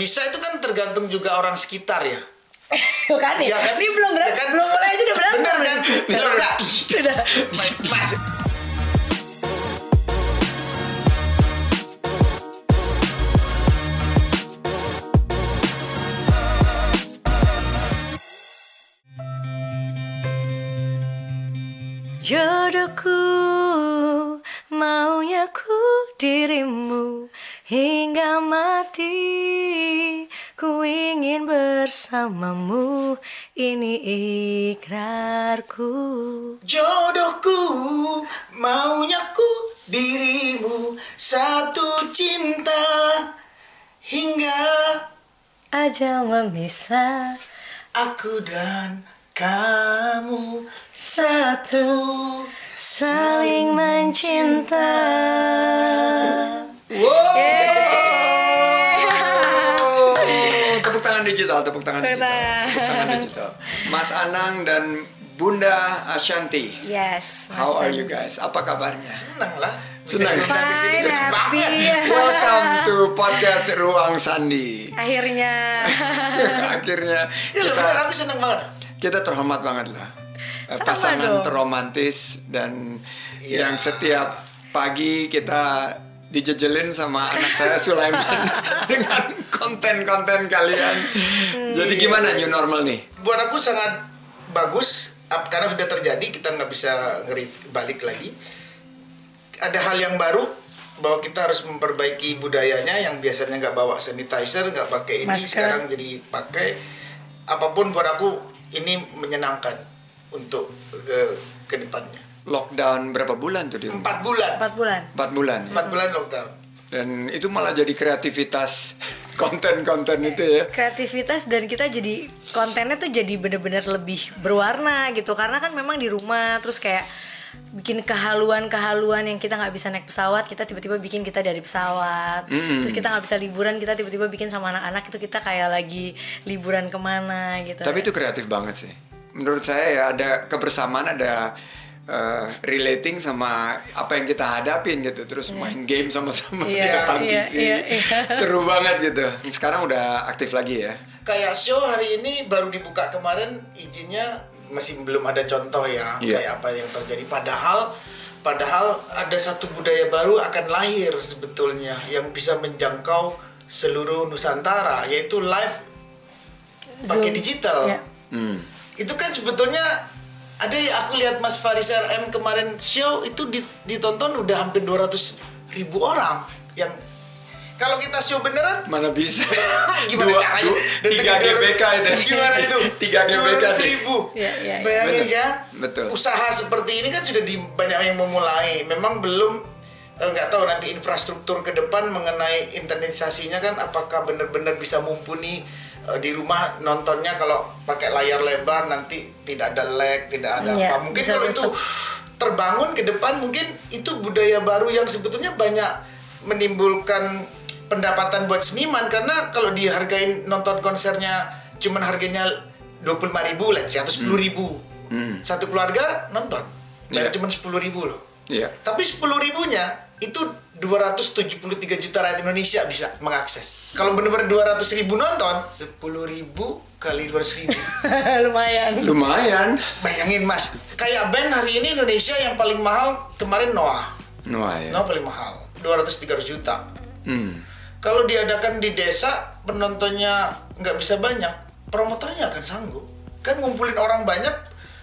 bisa itu kan tergantung juga orang sekitar ya. kan ya? Ya kan? Ini belum Ya berantem, kan? belum mulai aja udah berantem. Bener kan? Kalau enggak, Udah. Mas, bersamamu, ini ikrarku. jodohku, maunya ku dirimu satu cinta hingga Aja memisah aku dan kamu satu saling mencinta. Wow. Tepuk tangan digital, tepuk tangan Tepuk digital. tangan. Tepuk tangan digital. Mas Anang dan Bunda Ashanti. Yes. How are you guys? Apa kabarnya? senang lah Senang. Fine, senang happy. Welcome to podcast Ruang Sandi. Akhirnya. Akhirnya Ya kita bener, aku senang banget kita terhormat banget lah. Eh, Sama Pasangan dong. terromantis dan Iya. yang setiap pagi kita dijejelin sama anak saya Sulaiman dengan konten-konten kalian. Jadi Iya. gimana new normal nih? buat aku sangat bagus karena sudah terjadi kita nggak bisa ngeri balik lagi ada hal yang baru bahwa kita harus memperbaiki budayanya yang biasanya nggak bawa sanitizer nggak pakai ini Masker. sekarang jadi pakai apa pun buat aku ini menyenangkan untuk ke, ke depannya Lockdown berapa bulan tuh di rumah? empat bulan Empat bulan. Empat bulan. ya? empat bulan lockdown Dan itu malah jadi kreativitas konten-konten itu ya. kreativitas dan kita jadi kontennya tuh jadi bener-bener lebih berwarna gitu karena kan memang di rumah terus kayak bikin kehaluan-kehaluan yang kita nggak bisa naik pesawat kita tiba-tiba bikin kita dari pesawat terus kita nggak bisa liburan kita tiba-tiba bikin sama anak-anak itu kita kayak lagi liburan ke mana gitu Tapi itu kreatif banget sih. Menurut saya ya ada kebersamaan, ada uh, relating sama apa yang kita hadapin gitu. Terus main game sama-sama di Iya, depan iya, TV. iya, iya. Seru banget gitu. Sekarang udah aktif lagi ya. kayak show hari ini baru dibuka kemarin izinnya masih belum ada contoh ya Iya. kayak apa yang terjadi padahal padahal ada satu budaya baru akan lahir sebetulnya yang bisa menjangkau seluruh Nusantara yaitu live pakai digital Iya. Hmm. itu kan sebetulnya ada ya aku lihat Mas Faris RM kemarin show itu di- ditonton udah hampir 200 ribu orang yang kalau kita show beneran Mana bisa? Gimana Dua, caranya? dua, Dan tiga GBK itu. Gimana itu? Tiga GBK. 200 sih. ribu. Iya, iya, iya. Bayangin Betul. kan? Betul. Usaha seperti ini kan sudah di banyak yang memulai. Memang belum eh, nggak tahu nanti infrastruktur ke depan mengenai internetisasinya kan apakah benar-benar bisa mumpuni di rumah nontonnya kalau pakai layar lebar nanti tidak ada lag, tidak ada Iya, apa. Mungkin bisa kalau itu terbangun ke depan mungkin itu budaya baru yang sebetulnya banyak menimbulkan pendapatan buat seniman karena kalau dihargain nonton konsernya cuman harganya 25.000 ribu say, atau 10.000 ribu Hmm. satu keluarga nonton dan Iya. cuma 10.000 ribu loh Iya. tapi 10 ribunya itu 273 juta rakyat Indonesia bisa mengakses kalau benar-benar 200 ribu nonton 10 ribu kali 200 ribu lumayan Lumayan. bayangin mas kayak band hari ini Indonesia yang paling mahal kemarin Noah Wah ya. Noah paling mahal 200-300 juta Hmm. kalau diadakan di desa penontonnya nggak bisa banyak promotornya akan sanggup kan ngumpulin orang banyak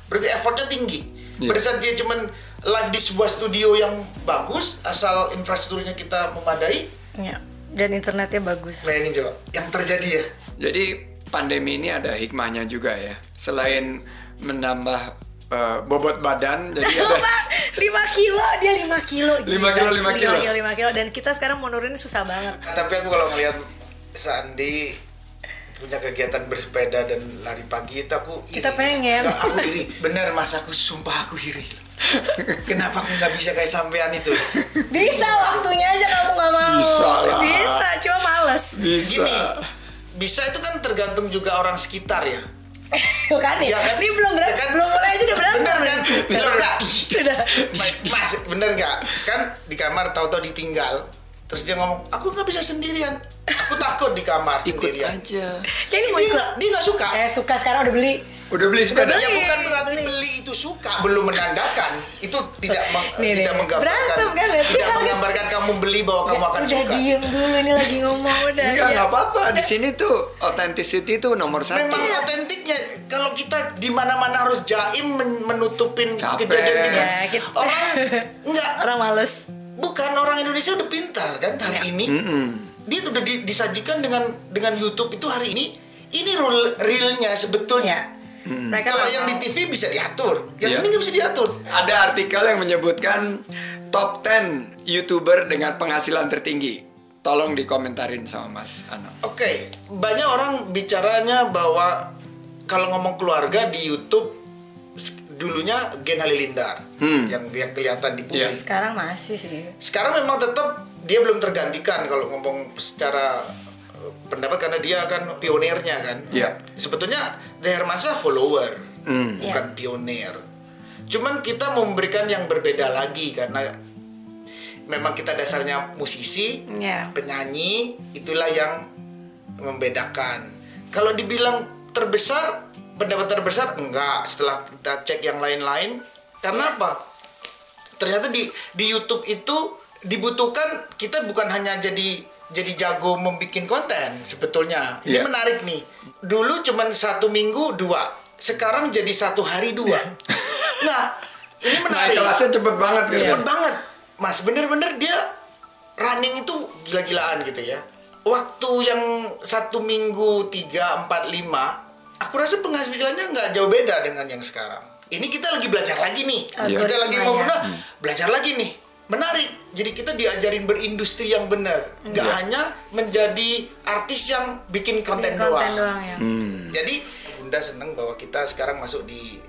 berarti effortnya tinggi Iya. pada saat dia cuman live di sebuah studio yang bagus asal infrastrukturnya kita memadai ya dan internetnya bagus bayangin coba yang terjadi ya Jadi pandemi ini ada hikmahnya juga ya. Selain menambah eh, bobot badan, jadi ada 5 kilo dia 5 kilo Lima Gila, kilo, lima kilo. 5 kilo 5 kilo dan kita sekarang mau nurunin susah banget tapi aku kalau ngelihat Sandi punya kegiatan bersepeda dan lari pagi itu aku iri. Kita pengen. Nggak, aku iri bener mas aku sumpah aku iri kenapa aku nggak bisa kayak sampean itu bisa waktunya aja kamu nggak mau Bisa lah. bisa cuma males bisa. gini bisa itu kan tergantung juga orang sekitar ya kan ya, Ya kan? ini belum berantem Ya kan? belum mulai aja udah berantem bener kan bener nggak mas bener nggak kan di kamar tahu-tahu ditinggal terus dia ngomong aku nggak bisa sendirian Aku takut di kamar Ikut sendirian. aja. Kayak ini mau Dia nggak dia nggak suka. Eh suka sekarang udah beli. Udah beli sepeda? Udah Ya bukan berarti beli. beli itu suka, belum menandakan. Itu tidak meng- Nih, tidak nih. menggambarkan. Berantem kan, lihat. tidak menggambarkan kamu beli bahwa kamu akan udah suka. diem dulu ini lagi ngomong udah. Enggak, ya. nggak apa-apa. Di sini tuh authenticity tuh nomor satu. Memang otentiknya kalau kita di mana-mana harus jaim men- menutupin Capek. kejadian-kejadian. Ya, kita- Orang enggak Orang males. bukan orang Indonesia udah pintar kan hari Ya. ini. Mm-mm. Dia tuh udah di- disajikan dengan dengan YouTube itu hari ini ini rule realnya sebetulnya. Ya. Mereka Kalau yang di. TV bisa diatur, yang Iya. ini nggak bisa diatur. Ada artikel yang menyebutkan top 10 YouTuber dengan penghasilan tertinggi. Tolong dikomentarin sama Mas Ano. Oke, banyak orang bicaranya bahwa kalau ngomong keluarga di YouTube dulunya Gen Halilintar Hmm. yang yang kelihatan di publik. Iya. Sekarang masih sih. Sekarang memang tetap dia belum tergantikan kalau ngomong secara karena dia kan pionirnya kan. Iya. Sebetulnya The Hermansyah follower, Hmm. bukan pionir. Cuman kita memberikan yang berbeda lagi karena memang kita dasarnya musisi, Ya. penyanyi itulah yang membedakan. Kalau dibilang terbesar, pendapat terbesar enggak. Setelah kita cek yang lain-lain, karena apa? Ternyata di di YouTube itu dibutuhkan kita bukan hanya jadi jadi jago membuat konten sebetulnya. Ini Iya. menarik nih. Dulu cuman satu minggu dua, sekarang jadi satu hari dua. nah, ini menarik kelasnya cepet banget gitu. cepet banget mas bener-bener dia running itu gila-gilaan gitu ya waktu yang satu minggu tiga empat lima aku rasa penghasilannya nggak jauh beda dengan yang sekarang ini kita lagi belajar lagi nih Iya. kita lagi mau ya. benar belajar lagi nih menarik jadi kita diajarin berindustri yang benar nggak Iya. hanya menjadi artis yang bikin konten, Bikin konten doang. doang ya. Hmm. Jadi Bunda seneng bahwa kita sekarang masuk di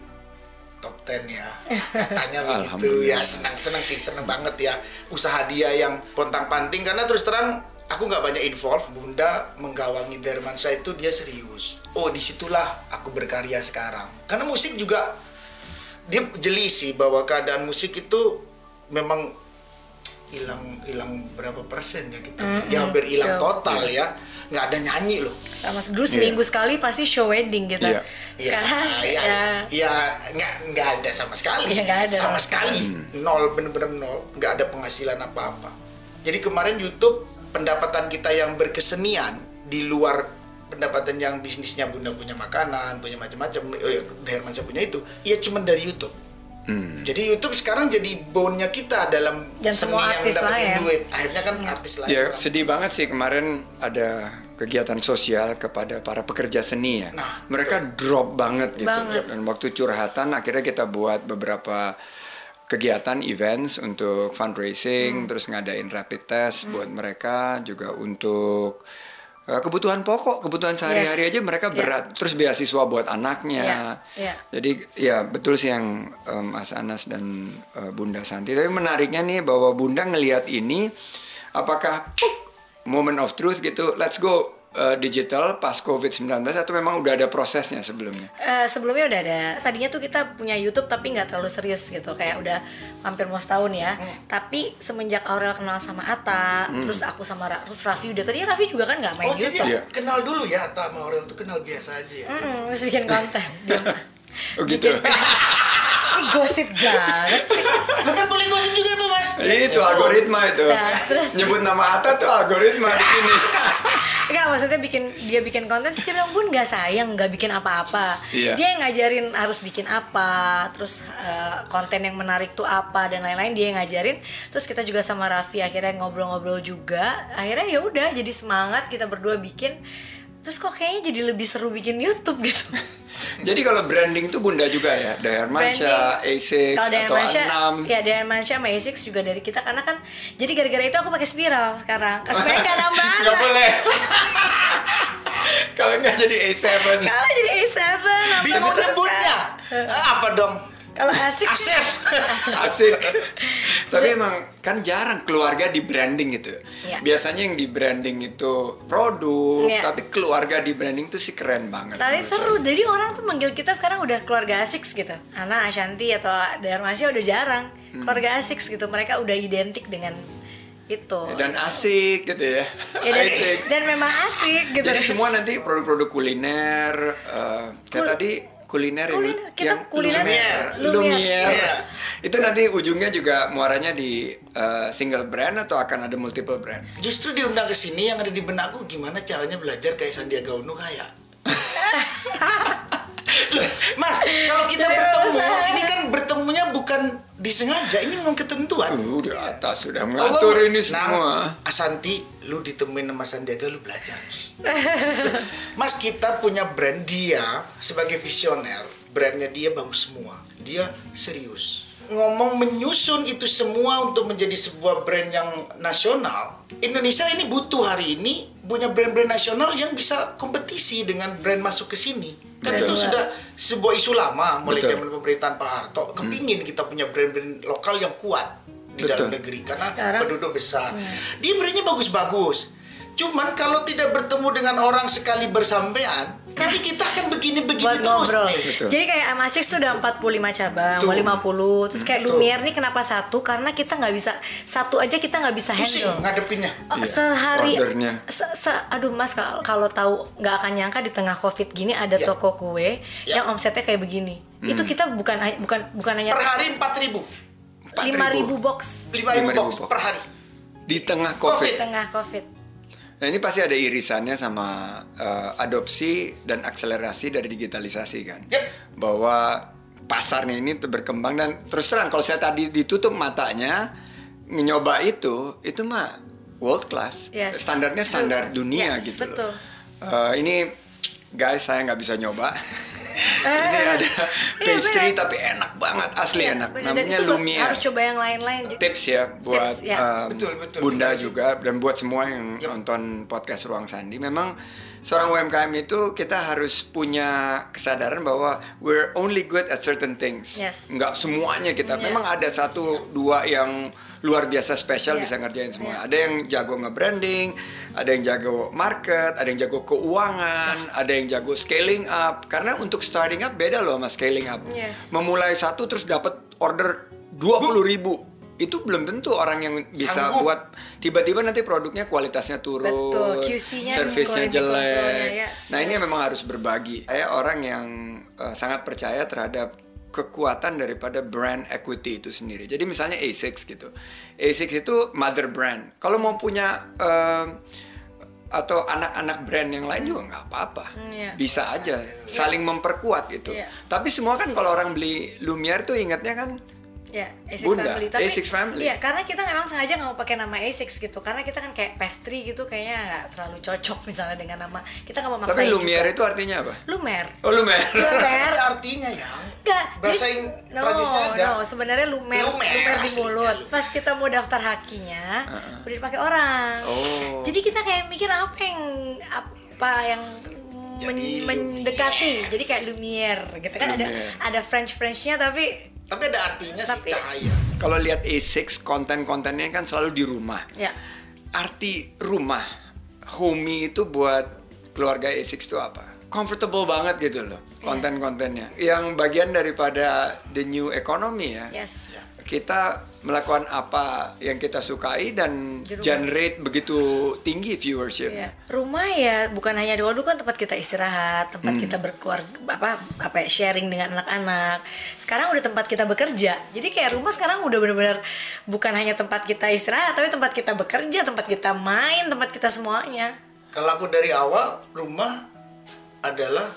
top 10 ya. Katanya begitu ya senang senang sih senang banget ya usaha dia yang pontang panting karena terus terang aku nggak banyak involve Bunda menggawangi Dermansyah itu dia serius. Oh di situlah aku berkarya sekarang. Karena musik juga dia jeli sih bahwa keadaan musik itu memang hilang hilang berapa persen ya kita ya hampir hilang Jauh. total ya nggak ada nyanyi loh Sama dulu seminggu sekali pasti show wedding kita. Iya. Sekarang ya, ya, ya nggak nggak ada sama sekali. Iya, nggak ada. Sama sekali nol bener-bener nol, nggak ada penghasilan apa-apa. Jadi kemarin YouTube pendapatan kita yang berkesenian di luar pendapatan yang bisnisnya bunda punya makanan, punya macam-macam, eh, Hermansyah punya itu, ya cuman dari YouTube. Hmm. Jadi YouTube sekarang jadi bone-nya kita dalam Dan seni semua yang dapetin ya. duit. Akhirnya kan artis lain. Ya lah. sedih banget sih kemarin ada kegiatan sosial kepada para pekerja seni ya. Nah, Mereka drop banget gitu. Banget. Dan waktu curhatan akhirnya kita buat beberapa kegiatan events untuk fundraising, terus ngadain rapid test buat mereka juga untuk kebutuhan pokok, kebutuhan sehari-hari Yes. aja mereka berat. Terus beasiswa buat anaknya. Ya, ya. Jadi ya betul sih yang em, Mas Anas dan eh, Bunda Santi. Tapi menariknya nih bahwa Bunda ngelihat ini apakah moment of truth gitu, let's go eh, digital pas COVID-19 atau memang udah ada prosesnya sebelumnya? Eh, sebelumnya udah ada. Tadinya tuh kita punya YouTube tapi nggak terlalu serius gitu, kayak udah hampir mau setahun ya. Tapi semenjak Aurel kenal sama Ata, terus aku sama Ra- terus Raffi udah tadi Raffi juga kan nggak main Oh jadi YouTube. Iya. kenal dulu ya Atta sama Aurel tuh kenal biasa aja ya. Mm, terus bikin konten. Oh gitu. Ini gosip banget sih. Bukan boleh gosip juga tuh mas. itu algoritma itu. Nah, terus- Nyebut nama Atta tuh algoritma di sini. Enggak maksudnya bikin dia bikin konten dia bilang bun nggak sayang nggak bikin apa-apa Iya. dia yang ngajarin harus bikin apa terus eh, konten yang menarik tuh apa dan lain-lain dia yang ngajarin terus kita juga sama Raffi akhirnya ngobrol-ngobrol juga akhirnya ya udah jadi semangat kita berdua bikin terus kok kayaknya jadi lebih seru bikin YouTube gitu Jadi kalau branding tuh Bunda juga ya, Dahermansyah, A6 kalau dari atau Mansyah A6. ya dari Mansyah sama A6 juga dari kita karena kan jadi gara-gara itu aku pakai spiral sekarang sebenarnya nggak nambah Nggak boleh. kalau nggak jadi A7. kalau jadi A7 nambah Bingung terus nyebutnya. kan. Ah, apa dong? Kalau asik Asef. Asik. Tapi emang kan jarang keluarga di branding gitu. Iya. Biasanya yang di branding itu produk, Iya. tapi keluarga di branding tuh sih keren banget. Tapi seru, saya. jadi orang tuh manggil kita sekarang udah keluarga Asik gitu Ana, Ashanti atau Darmasya udah jarang Hmm. Keluarga Asik gitu, mereka udah identik dengan itu dan asik gitu ya. Ya, dan, Asik. dan memang asik gitu Jadi semua nanti produk-produk kuliner eh, kayak Kul- tadi kuliner, yang- Kuliner, kita yang kuliner Lumiere. Lumiere. Lumiere. Iya. Itu nanti ujungnya juga muaranya di eh, single brand atau akan ada multiple brand? Justru diundang ke sini yang ada di benakku gimana caranya belajar kayak Sandiaga Uno kaya. Mas, kalau kita bertemu, ini kan bertemunya bukan disengaja, ini memang ketentuan. Di atas sudah Allah- mengatur ini Nah, semua. Asanti, lu ditemuin sama Sandiaga, lu belajar. Mas, kita punya brand dia sebagai visioner, brandnya dia bagus semua. Dia serius. Ngomong menyusun itu semua untuk menjadi sebuah brand yang nasional. Indonesia ini butuh hari ini punya brand-brand nasional yang bisa kompetisi dengan brand masuk ke sini. Kan Betul. itu sudah sebuah isu lama mulai Betul. zaman pemerintahan Pak Harto. Kepingin kita punya brand-brand lokal yang kuat di dalam Betul. negeri karena Sekarang- penduduk besar. Dia brandnya bagus-bagus. Cuman kalau tidak bertemu dengan orang sekali bersampean, nanti kita akan begini-begini buat terus ngobrol. Betul. Jadi kayak Amasix tuh udah 45 cabang, Tuh. mau 50. Terus kayak Tuh. Lumiere nih kenapa satu? Karena kita nggak bisa satu aja kita nggak bisa Pusing handle. ngadepinnya. Oh, Iya, sehari ordernya. se- se- aduh mas kalau tahu nggak akan nyangka di tengah covid gini ada Ya. toko kue Ya. yang omsetnya kayak begini itu Hmm. kita bukan bukan bukan hanya Per hari 4000 lima ribu box 5000 5.000 box box. per hari. Di tengah Covid. COVID. di tengah covid Nah ini pasti ada irisannya sama eh, adopsi dan akselerasi dari digitalisasi kan. Yep. Bahwa pasarnya ini berkembang dan terus terang kalau saya tadi ditutup matanya nyoba itu itu mah world class. Yes. Standarnya standar dunia Ya, gitu betul. loh. Eh, ini guys saya nggak bisa nyoba. ini ada pastry bener. tapi enak banget asli Iya, enak. bener. dan Namanya itu Lumiere harus coba yang lain-lain tips ya buat Tips, ya. um, Betul, betul. Bunda kasih. juga dan buat semua yang Yep. nonton podcast Ruang Sandi memang seorang UMKM itu kita harus punya kesadaran bahwa we're only good at certain things Yes. nggak semuanya kita Iya. memang ada satu dua yang luar biasa spesial Iya. bisa ngerjain semua Iya. ada yang jago nge-branding ada yang jago market ada yang jago keuangan ada yang jago scaling up karena untuk starting up beda loh sama scaling up Yes. memulai satu terus dapat order 20.000 ribu itu belum tentu orang yang bisa Sanggup. buat tiba-tiba nanti produknya kualitasnya turun, servisnya jelek. ya. Nah ini memang harus berbagi. Saya orang yang eh, sangat percaya terhadap kekuatan daripada brand equity itu sendiri. Jadi misalnya A6 gitu, A6 itu mother brand. Kalau mau punya eh, atau anak-anak brand yang lain juga nggak apa-apa, iya. bisa aja saling memperkuat gitu. Iya. Tapi semua kan kalau orang beli Lumiere tuh ingatnya kan Ya, A6 Bunda, Family. Tapi, A6 Family. Iya, karena kita memang sengaja nggak mau pakai nama A6 gitu. Karena kita kan kayak pastry gitu, kayaknya nggak terlalu cocok misalnya dengan nama. Kita nggak mau maksain Tapi Lumiere juga. itu artinya apa? Lumer. Oh Lumiere. Lumer. ada artinya ya. Enggak, Bahasa yang no, ada. no, sebenarnya lumer, Lumer, lumer, di mulut. lumer. Pas kita mau daftar hakinya, udah dipakai orang. Oh. Jadi kita kayak mikir apa yang apa yang men- Jadi mendekati. Jadi kayak lumiere gitu kan ada Lumiere. ada French Frenchnya tapi Tapi ada artinya Tapi- sih cahaya. Kalau lihat A6 konten-kontennya kan selalu di rumah. ya Arti rumah, homey itu buat keluarga A6 itu apa? Comfortable banget gitu loh konten-kontennya. Yang bagian daripada the new economy ya. yes. Kita melakukan apa yang kita sukai dan Di generate begitu tinggi viewership. Ya, rumah ya bukan hanya dulu kan tempat kita istirahat, tempat Hmm. kita berkeluarga apa apa ya, sharing dengan anak-anak. Sekarang udah tempat kita bekerja. Jadi kayak rumah sekarang udah benar-benar bukan hanya tempat kita istirahat, tapi tempat kita bekerja, tempat kita main, tempat kita semuanya. Kalau aku dari awal, rumah adalah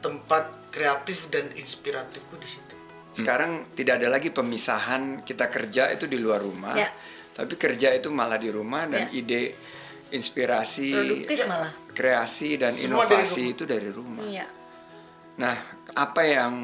tempat kreatif dan inspiratifku di situ. Sekarang tidak ada lagi pemisahan kita kerja itu di luar rumah, Ya. tapi kerja itu malah di rumah dan Ya. ide, inspirasi, Produktif malah. kreasi dan Semua dari inovasi rumah. itu dari rumah. Iya. Nah, apa yang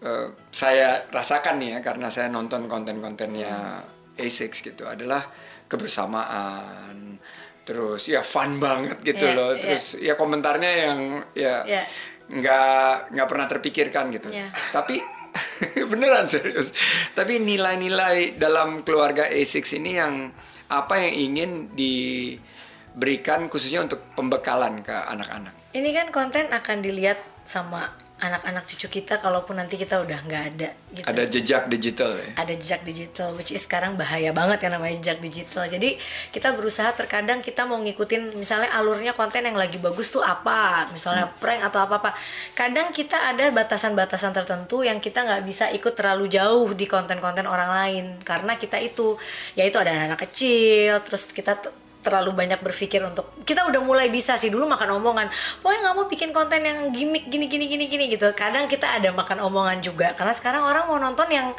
eh, saya rasakan nih ya karena saya nonton konten-kontennya A6 gitu adalah kebersamaan, terus ya fun banget gitu Iya, loh, iya. terus ya komentarnya yang ya Iya. nggak nggak pernah terpikirkan gitu. Iya. Tapi beneran serius. Tapi nilai-nilai dalam keluarga A6 ini yang apa yang ingin diberikan khususnya untuk pembekalan ke anak-anak. Ini kan konten akan dilihat sama anak-anak cucu kita kalaupun nanti kita udah nggak ada gitu. Ada jejak digital ya. ada jejak digital which is sekarang bahaya banget ya namanya jejak digital. Jadi kita berusaha terkadang kita mau ngikutin misalnya alurnya konten yang lagi bagus tuh apa misalnya prank atau apa apa kadang kita ada batasan-batasan tertentu yang kita nggak bisa ikut terlalu jauh di konten-konten orang lain. Karena kita itu yaitu ada anak kecil terus kita terlalu banyak berpikir untuk kita udah mulai bisa sih dulu makan omongan pokoknya nggak mau bikin konten yang gimmick gini gini gini gini gitu. Kadang kita ada makan omongan juga karena sekarang orang mau nonton yang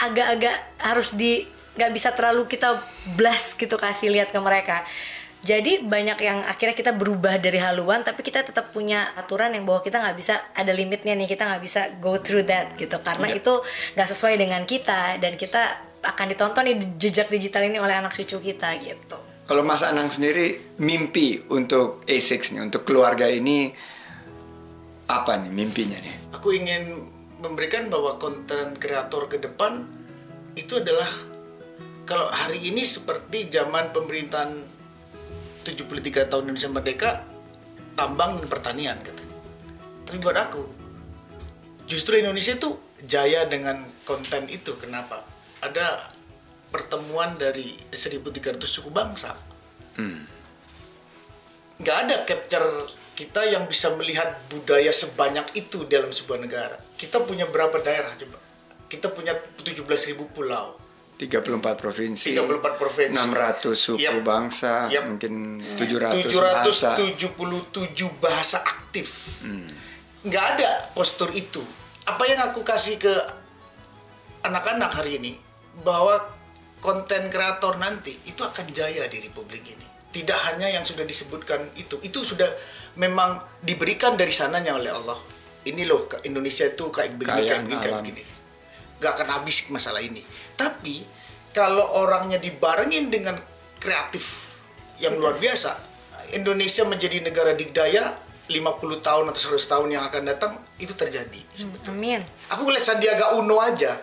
agak-agak harus di nggak bisa terlalu kita blast gitu kasih lihat ke mereka. Jadi banyak yang akhirnya kita berubah dari haluan tapi kita tetap punya aturan yang bahwa kita nggak bisa ada limitnya nih kita nggak bisa go through that gitu. Karena itu nggak sesuai dengan kita dan kita akan ditonton nih jejak digital ini oleh anak cucu kita gitu Kalau Mas Anang sendiri mimpi untuk A6 nih, untuk keluarga ini apa nih mimpinya nih? Aku ingin memberikan bahwa konten kreator ke depan itu adalah kalau hari ini seperti zaman pemerintahan 73 tahun Indonesia Merdeka tambang dan pertanian katanya. Tapi buat aku justru Indonesia itu jaya dengan konten itu. Kenapa? Ada pertemuan dari 1300 suku bangsa. Nggak ada capture kita yang bisa melihat budaya sebanyak itu dalam sebuah negara. Kita punya berapa daerah coba? Kita punya 17.000 pulau. 34 provinsi, 34 provinsi. 600 suku Yap. bangsa, Yap. mungkin 700 bahasa. 777 bahasa aktif. Nggak ada postur itu. Apa yang aku kasih ke anak-anak hari ini bahwa konten kreator nanti itu akan jaya di republik ini. Tidak hanya yang sudah disebutkan itu, itu sudah memang diberikan dari sananya oleh Allah. Ini loh ke- Indonesia itu kayak begini, kayak begini, kayak begini. Gak akan habis masalah ini. Tapi kalau orangnya dibarengin dengan kreatif yang luar biasa, Indonesia menjadi negara dikdaya 50 tahun atau 100 tahun yang akan datang itu terjadi. amin Aku ngeliat Sandiaga Uno aja,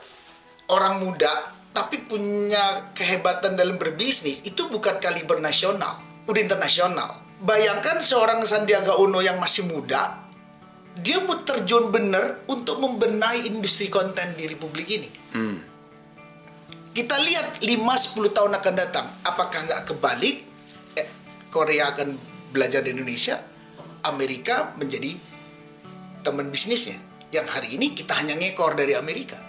orang muda tapi punya kehebatan dalam berbisnis itu bukan kaliber nasional, udah internasional. Bayangkan seorang Sandiaga Uno yang masih muda, dia mau terjun bener untuk membenahi industri konten di Republik ini. Hmm. Kita lihat 5-10 tahun akan datang, apakah nggak kebalik? Eh, Korea akan belajar di Indonesia, Amerika menjadi teman bisnisnya. Yang hari ini kita hanya ngekor dari Amerika.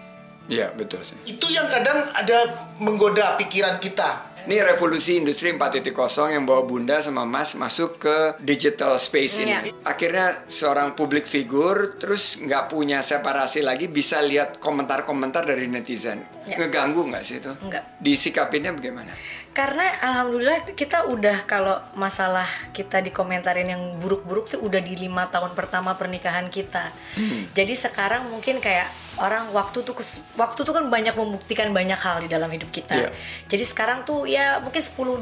Iya, betul sih. Itu yang kadang ada menggoda pikiran kita. Ini revolusi industri 4.0 yang bawa Bunda sama Mas masuk ke digital space ini. Iya. Akhirnya seorang publik figur terus nggak punya separasi lagi bisa lihat komentar-komentar dari netizen. Iya. Ngeganggu nggak sih itu? Nggak. Disikapinnya bagaimana? karena alhamdulillah kita udah kalau masalah kita dikomentarin yang buruk-buruk tuh udah di lima tahun pertama pernikahan kita jadi sekarang mungkin kayak orang waktu tuh waktu tuh kan banyak membuktikan banyak hal di dalam hidup kita Iya. jadi sekarang tuh ya mungkin 10-20%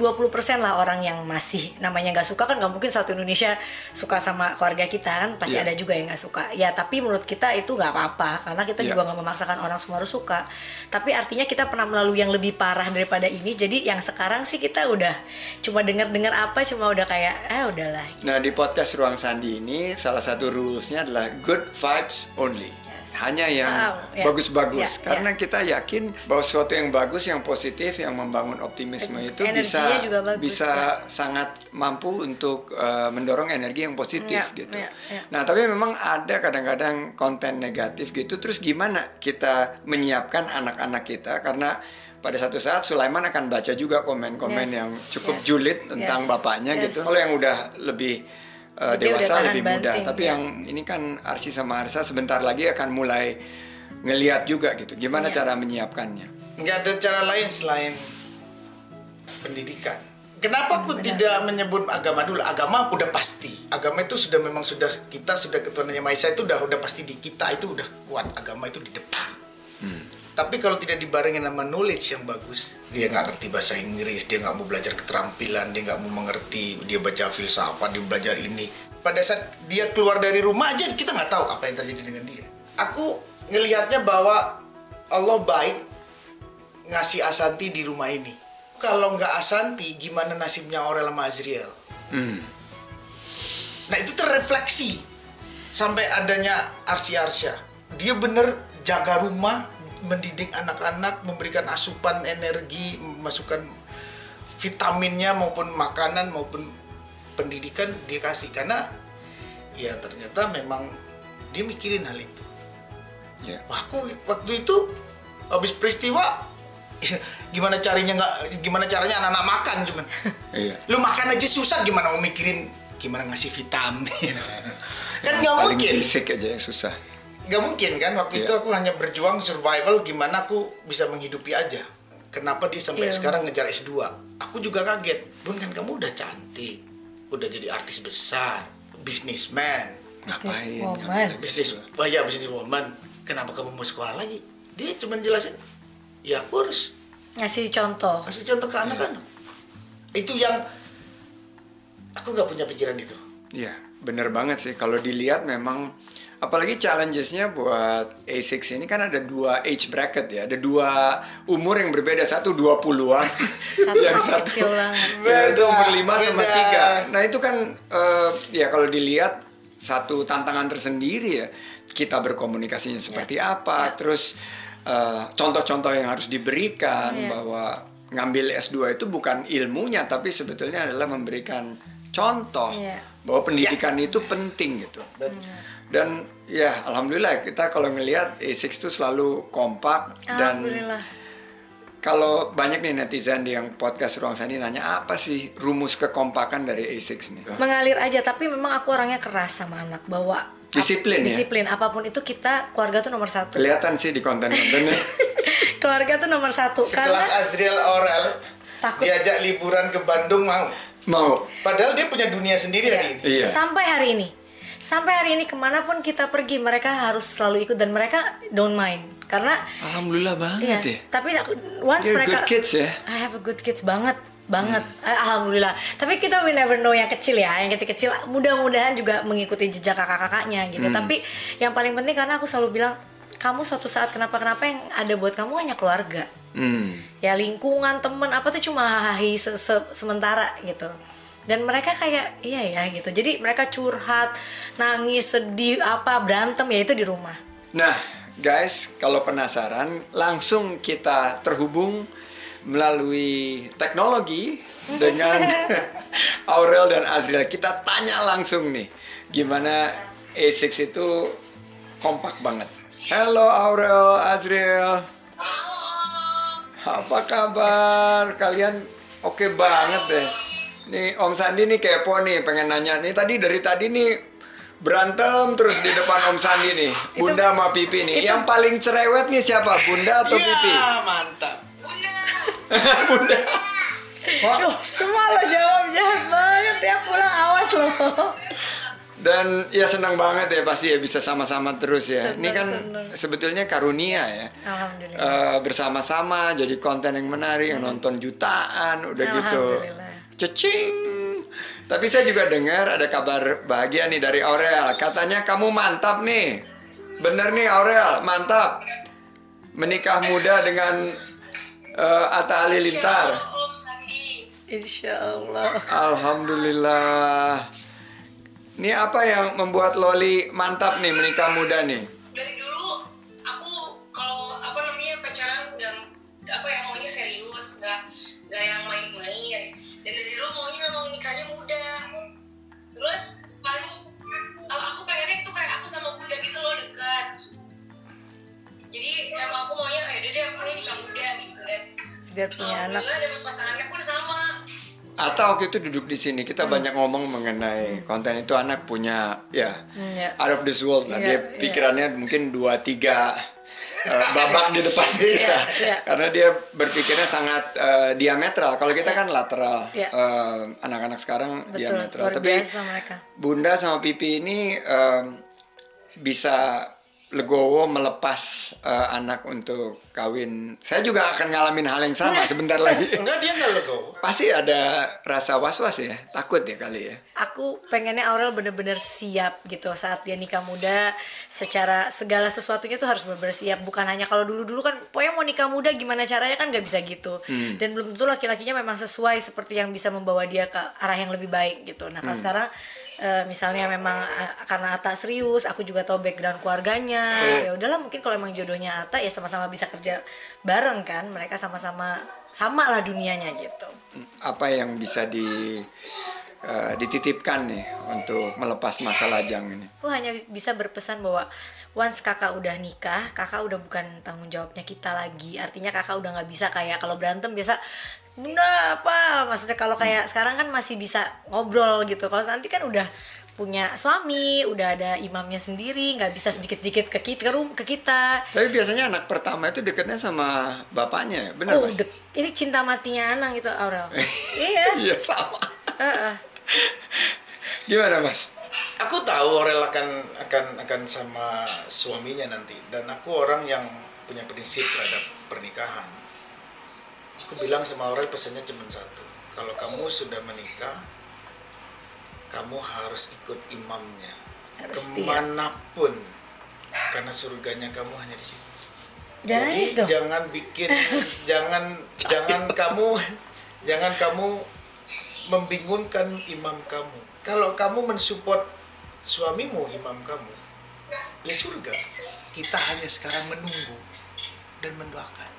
lah orang yang masih namanya nggak suka kan nggak mungkin satu Indonesia suka sama keluarga kita kan pasti Iya. ada juga yang nggak suka ya tapi menurut kita itu nggak apa-apa karena kita Iya. juga nggak memaksakan orang semua harus suka tapi artinya kita pernah melalui yang lebih parah daripada ini jadi yang sekarang sih kita udah cuma dengar-dengar apa cuma udah kayak eh udahlah Nah di podcast Ruang Sandi ini salah satu rulesnya adalah good vibes only. Hanya yang ya. bagus-bagus. Ya, Karena ya. kita yakin bahwa sesuatu yang bagus, yang positif, yang membangun optimisme itu Energinya bisa juga bagus, bisa ya. sangat mampu untuk uh, mendorong energi yang positif Ya, gitu. ya, ya. Nah tapi memang ada kadang-kadang konten negatif gitu. Terus gimana kita menyiapkan anak-anak kita karena pada satu saat Sulaiman akan baca juga komen-komen Yes, yang cukup yes, julid tentang yes, bapaknya yes. gitu. Kalau yang udah lebih uh, dewasa lebih mudah, banting, tapi ya. yang ini kan Arsi sama Arsa sebentar lagi akan mulai ngeliat juga gitu. Gimana Iya. cara menyiapkannya? Nggak ada cara lain selain pendidikan. Kenapa aku tidak menyebut agama dulu? Agama udah pasti. Agama itu sudah memang sudah kita sudah ketuhanan yang Maha Esa itu udah udah pasti di kita itu udah kuat. Agama itu di depan. Tapi kalau tidak dibarengin sama knowledge yang bagus, dia nggak ngerti bahasa Inggris, dia nggak mau belajar keterampilan, dia nggak mau mengerti, dia baca filsafat, dia belajar ini. Pada saat dia keluar dari rumah aja kita nggak tahu apa yang terjadi dengan dia. Aku ngelihatnya bahwa Allah baik ngasih Asanti di rumah ini. Kalau nggak Asanti, gimana nasibnya Aurel sama Azriel? Hmm. Nah itu terrefleksi. sampai adanya Arsi Arsya dia bener jaga rumah mendidik anak-anak memberikan asupan energi memasukkan vitaminnya maupun makanan maupun pendidikan dia kasih karena ya ternyata memang dia mikirin hal itu Ya. Wah, aku waktu itu habis peristiwa gimana caranya nggak gimana caranya anak-anak makan cuman Iya. lu makan aja susah gimana mau mikirin gimana ngasih vitamin kan nggak mungkin basic aja yang susah. Nggak mungkin kan waktu Iya. itu aku hanya berjuang survival gimana aku bisa menghidupi aja kenapa dia sampai Iya. sekarang ngejar S2 aku juga kaget bun kan kamu udah cantik udah jadi artis besar bisnisman Ngapain? woman. ngapain? bisnis oh ya bisnis woman kenapa kamu mau sekolah lagi dia cuma jelasin ya aku harus ngasih contoh kasih contoh ke anak-anak itu yang aku nggak punya pikiran itu Iya, bener banget sih. Kalau dilihat memang, apalagi challengesnya buat A6 ini kan ada dua age bracket ya. Ada dua umur yang berbeda. Satu 20-an. Satu kecil banget. Ya, itu umur 5 sama beda. 3. Nah itu kan, eh, ya kalau dilihat satu tantangan tersendiri ya. Kita berkomunikasinya seperti apa. Terus eh, contoh-contoh yang harus diberikan Iya. bahwa ngambil S2 itu bukan ilmunya tapi sebetulnya adalah memberikan contoh Iya. bahwa pendidikan itu penting gitu. Dan Dan ya alhamdulillah kita kalau ngelihat A6 itu selalu kompak dan alhamdulillah kalau banyak nih netizen yang podcast Ruang Sandi nanya apa sih rumus kekompakan dari A6 nih? mengalir aja tapi memang aku orangnya keras sama anak bahwa Disiplin ya? disiplin apa pun itu kita keluarga tuh nomor satu Kelihatan sih di konten-kontennya. keluarga tuh nomor satu karena sekelas Azriel Aurel Takut. diajak liburan ke Bandung mau Mau. padahal dia punya dunia sendiri hari ini Iya. sampai hari ini sampai hari ini ke mana pun kita pergi mereka harus selalu ikut dan mereka don't mind. Karena Alhamdulillah banget Iya, ya. tapi aku once They're mereka good kids ya. I have a good kids banget banget. Eh, alhamdulillah. Tapi kita we never know yang kecil ya yang kecil-kecil. Mudah-mudahan juga mengikuti jejak kakak-kakaknya gitu. Tapi yang paling penting karena aku selalu bilang kamu suatu saat kenapa-kenapa yang ada buat kamu hanya keluarga. Hmm. ya lingkungan temen apa tuh cuma hahi se- se- sementara gitu dan mereka kayak iya ya gitu jadi mereka curhat nangis sedih apa berantem ya itu di rumah Nah, guys, kalau penasaran, langsung kita terhubung melalui teknologi dengan Aurel dan Azriel. Kita tanya langsung nih, gimana A6 itu kompak banget. Halo Aurel, Azriel. Apa kabar? Kalian oke banget deh. Nih Om Sandi nih kepo nih, pengen nanya nih tadi dari tadi nih berantem terus di depan Om Sandi nih, Bunda sama Pipi nih. Yang paling cerewet nih siapa? Bunda atau Pipi? ya mantap Bunda. Duh, semua lo jawab jahat banget ya pulang awas lo Dan ya senang banget ya pasti ya bisa sama-sama terus ya. Ini Senang, kan senang. sebetulnya karunia ya. Alhamdulillah Eh, bersama-sama jadi konten yang menarik yang nonton jutaan udah gitu Alhamdulillah. Cecing tapi saya juga dengar ada kabar bahagia nih dari Aurel. Katanya kamu mantap nih. Bener nih Aurel mantap. Menikah muda dengan eh, Atta Halilintar. Insya Allah Alhamdulillah. Ini apa yang membuat Loli mantap nih menikah muda nih? Dari dulu aku kalau apa namanya pacaran nggak apa yang maunya serius, nggak nggak yang main-main. Dan dari dulu maunya memang nikahnya muda. Terus pas aku pengennya itu kayak aku sama bunda gitu loh dekat. Jadi emang aku maunya ya udah deh aku maunya nikah muda gitu dan biar punya anak dapet pasangannya pun sama. Atta waktu itu duduk di sini kita banyak ngomong mengenai konten itu anak punya ya Hmm, ya. out of this world lah Iya, dia iya. pikirannya mungkin dua tiga eh, babak di depan kita iya. karena dia berpikirnya sangat eh, diametral. Kalau kita kan lateral Iya. Eh, anak-anak sekarang betul diametral. tapi mereka. Bunda sama Pipi ini em, bisa legowo melepas eh, anak untuk kawin. Saya juga akan ngalamin hal yang sama sebentar lagi. Enggak dia nggak lego Pasti ada rasa was-was ya, takut ya kali ya. aku pengennya Aurel bener-bener siap gitu saat dia nikah muda. Secara segala sesuatunya tuh harus bener-bener siap. Bukan hanya kalau dulu-dulu kan pokoknya mau nikah muda gimana caranya kan nggak bisa gitu. Dan belum tentu laki-lakinya memang sesuai seperti yang bisa membawa dia ke arah yang lebih baik gitu. Nah kalau sekarang eh, misalnya memang eh, karena Ata serius aku juga tahu background keluarganya ya udahlah mungkin kalau emang jodohnya Ata ya sama-sama bisa kerja bareng kan mereka sama-sama sama lah dunianya gitu Apa yang bisa di eh, dititipkan nih untuk melepas masa lajang ini? Aku hanya bisa berpesan bahwa once kakak udah nikah, kakak udah bukan tanggung jawabnya kita lagi. Artinya kakak udah nggak bisa kayak kalau berantem biasa bunda apa? Maksudnya kalau kayak sekarang kan masih bisa ngobrol gitu. Kalau nanti kan udah punya suami, udah ada imamnya sendiri, nggak bisa sedikit-sedikit ke kita, ke, rum- ke kita. Tapi biasanya anak pertama itu dekatnya sama bapaknya, benar Oh, ini cinta matinya Anang gitu Aurel. iya. Iya sama. Heeh. Gimana Mas? Aku tahu Aurel akan akan akan sama suaminya nanti dan aku orang yang punya prinsip terhadap pernikahan. Aku bilang sama Aurel pesannya cuma satu. Kalau kamu sudah menikah, kamu harus ikut imamnya Harus ke mana pun, karena surganya kamu hanya di situ. Jangan Jadi itu. jangan bikin jangan jangan kamu jangan kamu membingungkan imam kamu. Kalau kamu mensupport suamimu imam kamu, ya surga. Kita hanya sekarang menunggu dan mendoakan.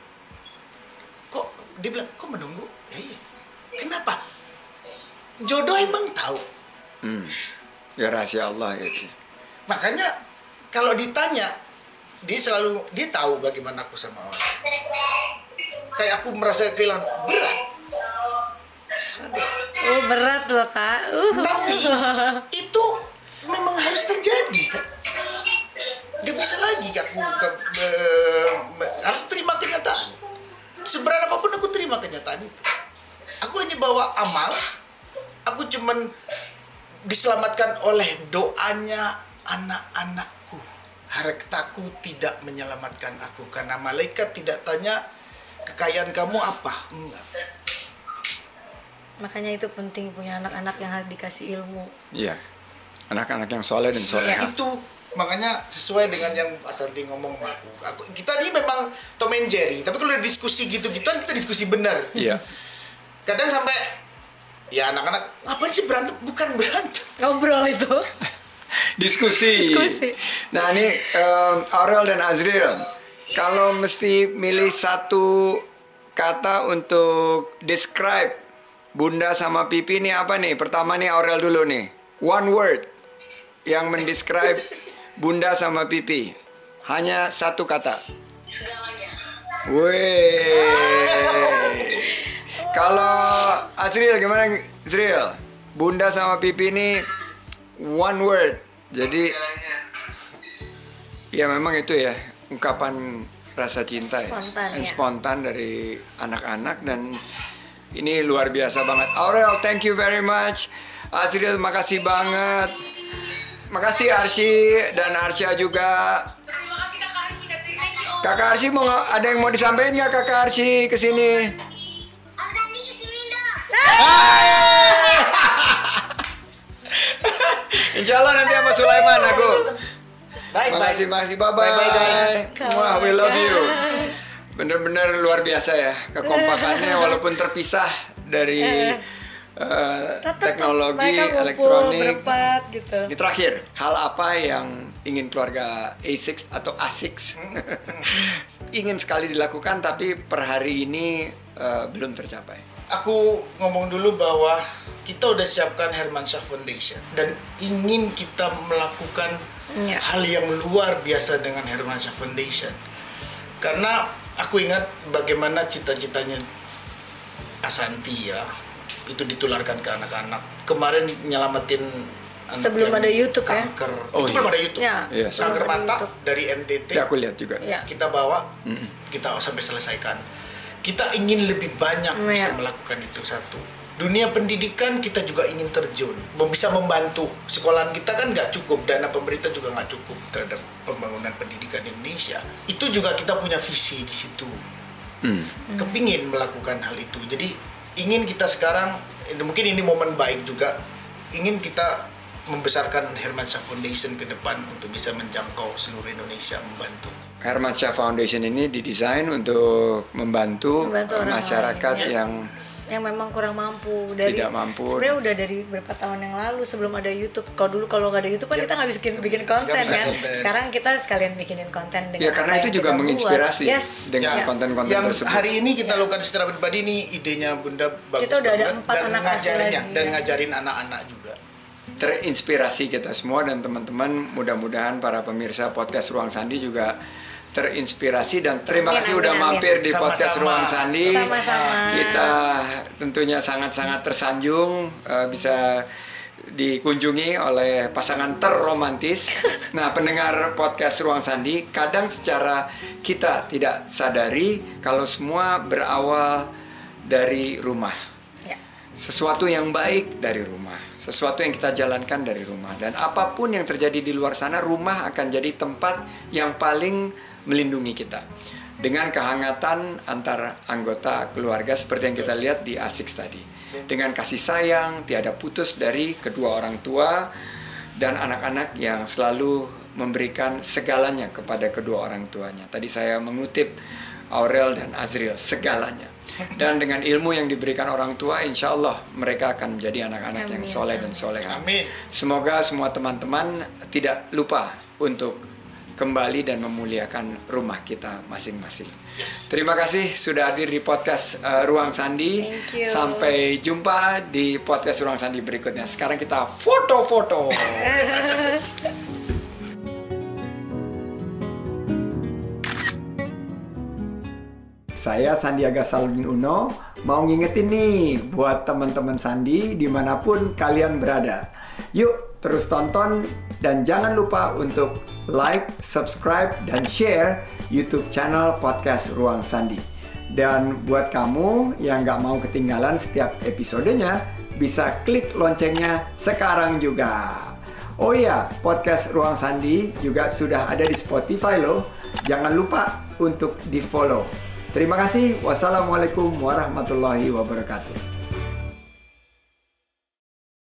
Kok dia bilang kok menunggu? Ya iya. Kenapa? Jodoh emang tahu. Hmm. Ya rahasia Allah itu. Makanya kalau ditanya dia selalu dia tahu bagaimana aku sama orang. Kayak aku merasa kehilangan berat. Sadar. Oh, berat loh, Kak. Uh. Tapi itu memang harus terjadi kan. Gak bisa lagi aku ke- harus terima kenyataan. Seberat apa pun aku terima kenyataan itu. Aku hanya bawa amal. Aku cuman diselamatkan oleh doanya anak-anakku. Hartaku tidak menyelamatkan aku karena malaikat tidak tanya kekayaan kamu apa. Enggak. Makanya itu penting punya anak-anak yang harus dikasih ilmu. Iya. Anak-anak yang soleh dan soleha. itu makanya sesuai dengan yang Pak Santi ngomong aku. aku kita ini memang Tom and Jerry tapi kalau diskusi gitu-gituan kita diskusi benar Iya. kadang sampai ya anak-anak ngapain sih berantem bukan berantem Ngobrol itu. Diskusi. Diskusi. Nah ini em, Aurel dan Azril, kalau mesti milih satu kata untuk describe Bunda sama Pipi ini apa nih? Pertama nih Aurel dulu nih. One word yang mendescribe Bunda sama Pipi. Hanya satu kata. segalanya. Kalau Azril gimana Azril? Bunda sama Pipi ini one word. Jadi ya memang itu ya ungkapan rasa cinta ya. Spontan, And ya. spontan dari anak-anak dan ini luar biasa banget. Aurel, thank you very much. Azril, makasih banget. Makasih Arsy dan Arsya juga. terima kasih kakak Arsy dan thank you Kakak Arsy mau ada yang mau disampaikan nggak Kakak Arsy ke sini? Om Dandi ke sini dong Insya Allah nanti sama Sulaiman aku. baik Makasih, makasih, bye bye. Bye-bye, guys. Wah, we love you. Bener-bener luar biasa ya kekompakannya walaupun terpisah dari eh, teknologi elektronik. berempat gitu. Ini terakhir, hal apa yang ingin keluarga A6 atau A6 ingin sekali dilakukan tapi per hari ini eh, belum tercapai? aku ngomong dulu bahwa kita udah siapkan Hermansyah Foundation dan ingin kita melakukan Iya. hal yang luar biasa dengan Hermansyah Foundation karena aku ingat bagaimana cita-citanya Asanti ya itu ditularkan ke anak-anak kemarin nyelamatin anak Sebelum ada YouTube ya? kanker Oh, itu iya. belum ada YouTube Ya, Iya, kanker sebelum ada mata YouTube. dari NTT Ya aku lihat juga. Iya. kita bawa kita sampai selesaikan kita ingin lebih banyak Iya. bisa melakukan itu satu dunia pendidikan kita juga ingin terjun bisa membantu sekolahan kita kan nggak cukup dana pemerintah juga nggak cukup terhadap pembangunan pendidikan di Indonesia itu juga kita punya visi di situ Hmm. kepingin melakukan hal itu jadi ingin kita sekarang mungkin ini momen baik juga ingin kita membesarkan Hermansyah Foundation ke depan untuk bisa menjangkau seluruh Indonesia membantu. Hermansyah Foundation ini didesain untuk membantu, Membantu eh, orang masyarakat lain. Yang memang kurang mampu dari Tidak mampu. sebenarnya udah dari beberapa tahun yang lalu sebelum ada YouTube kalau dulu kalau nggak ada YouTube kan Ya, kita nggak bisa bikin, bikin konten bisa kan konten. sekarang kita sekalian bikinin konten dengan ya karena itu yang juga menginspirasi buat. yes dengan Ya, konten-konten yang tersebut. hari ini kita Ya. lakukan secara pribadi nih idenya Bunda bagus Kita udah ada banget empat dan anak asuh ngajarinnya lagi, dan ya. ngajarin anak-anak juga. terinspirasi kita semua dan teman-teman mudah-mudahan para pemirsa podcast Ruang Sandi juga terinspirasi dan terima Amin, kasih amin, udah amin. mampir di Sama-sama. podcast Ruang Sandi. Sama-sama. Kita tentunya sangat-sangat tersanjung eh, bisa dikunjungi oleh pasangan terromantis. Nah, pendengar podcast Ruang Sandi, kadang secara kita tidak sadari kalau semua berawal dari rumah ya sesuatu yang baik dari rumah, sesuatu yang kita jalankan dari rumah, dan apa pun yang terjadi di luar sana, rumah akan jadi tempat yang paling melindungi kita dengan kehangatan antar anggota keluarga seperti yang kita lihat di Asik tadi, dengan kasih sayang tiada putus dari kedua orang tua dan anak-anak yang selalu memberikan segalanya kepada kedua orang tuanya. Tadi saya mengutip Aurel dan Azril segalanya. Dan dengan ilmu yang diberikan orang tua, insya Allah mereka akan menjadi anak-anak yang soleh dan soleha. Amin. Semoga semua teman-teman tidak lupa untuk kembali dan memuliakan rumah kita masing-masing. Yes. Terima kasih sudah hadir di podcast uh, Ruang Sandi. Thank you. Sampai jumpa di podcast Ruang Sandi berikutnya. Sekarang kita foto-foto. Saya Sandiaga Saludin Uno mau ngingetin nih buat teman-teman Sandi di mana pun kalian berada. Yuk terus tonton dan jangan lupa untuk like, subscribe, dan share YouTube channel podcast Ruang Sandi. Dan buat kamu yang nggak mau ketinggalan setiap episodenya, bisa klik loncengnya sekarang juga. Oh iya, podcast Ruang Sandi juga sudah ada di Spotify loh. Jangan lupa untuk di-follow. Terima kasih. Wassalamualaikum warahmatullahi wabarakatuh.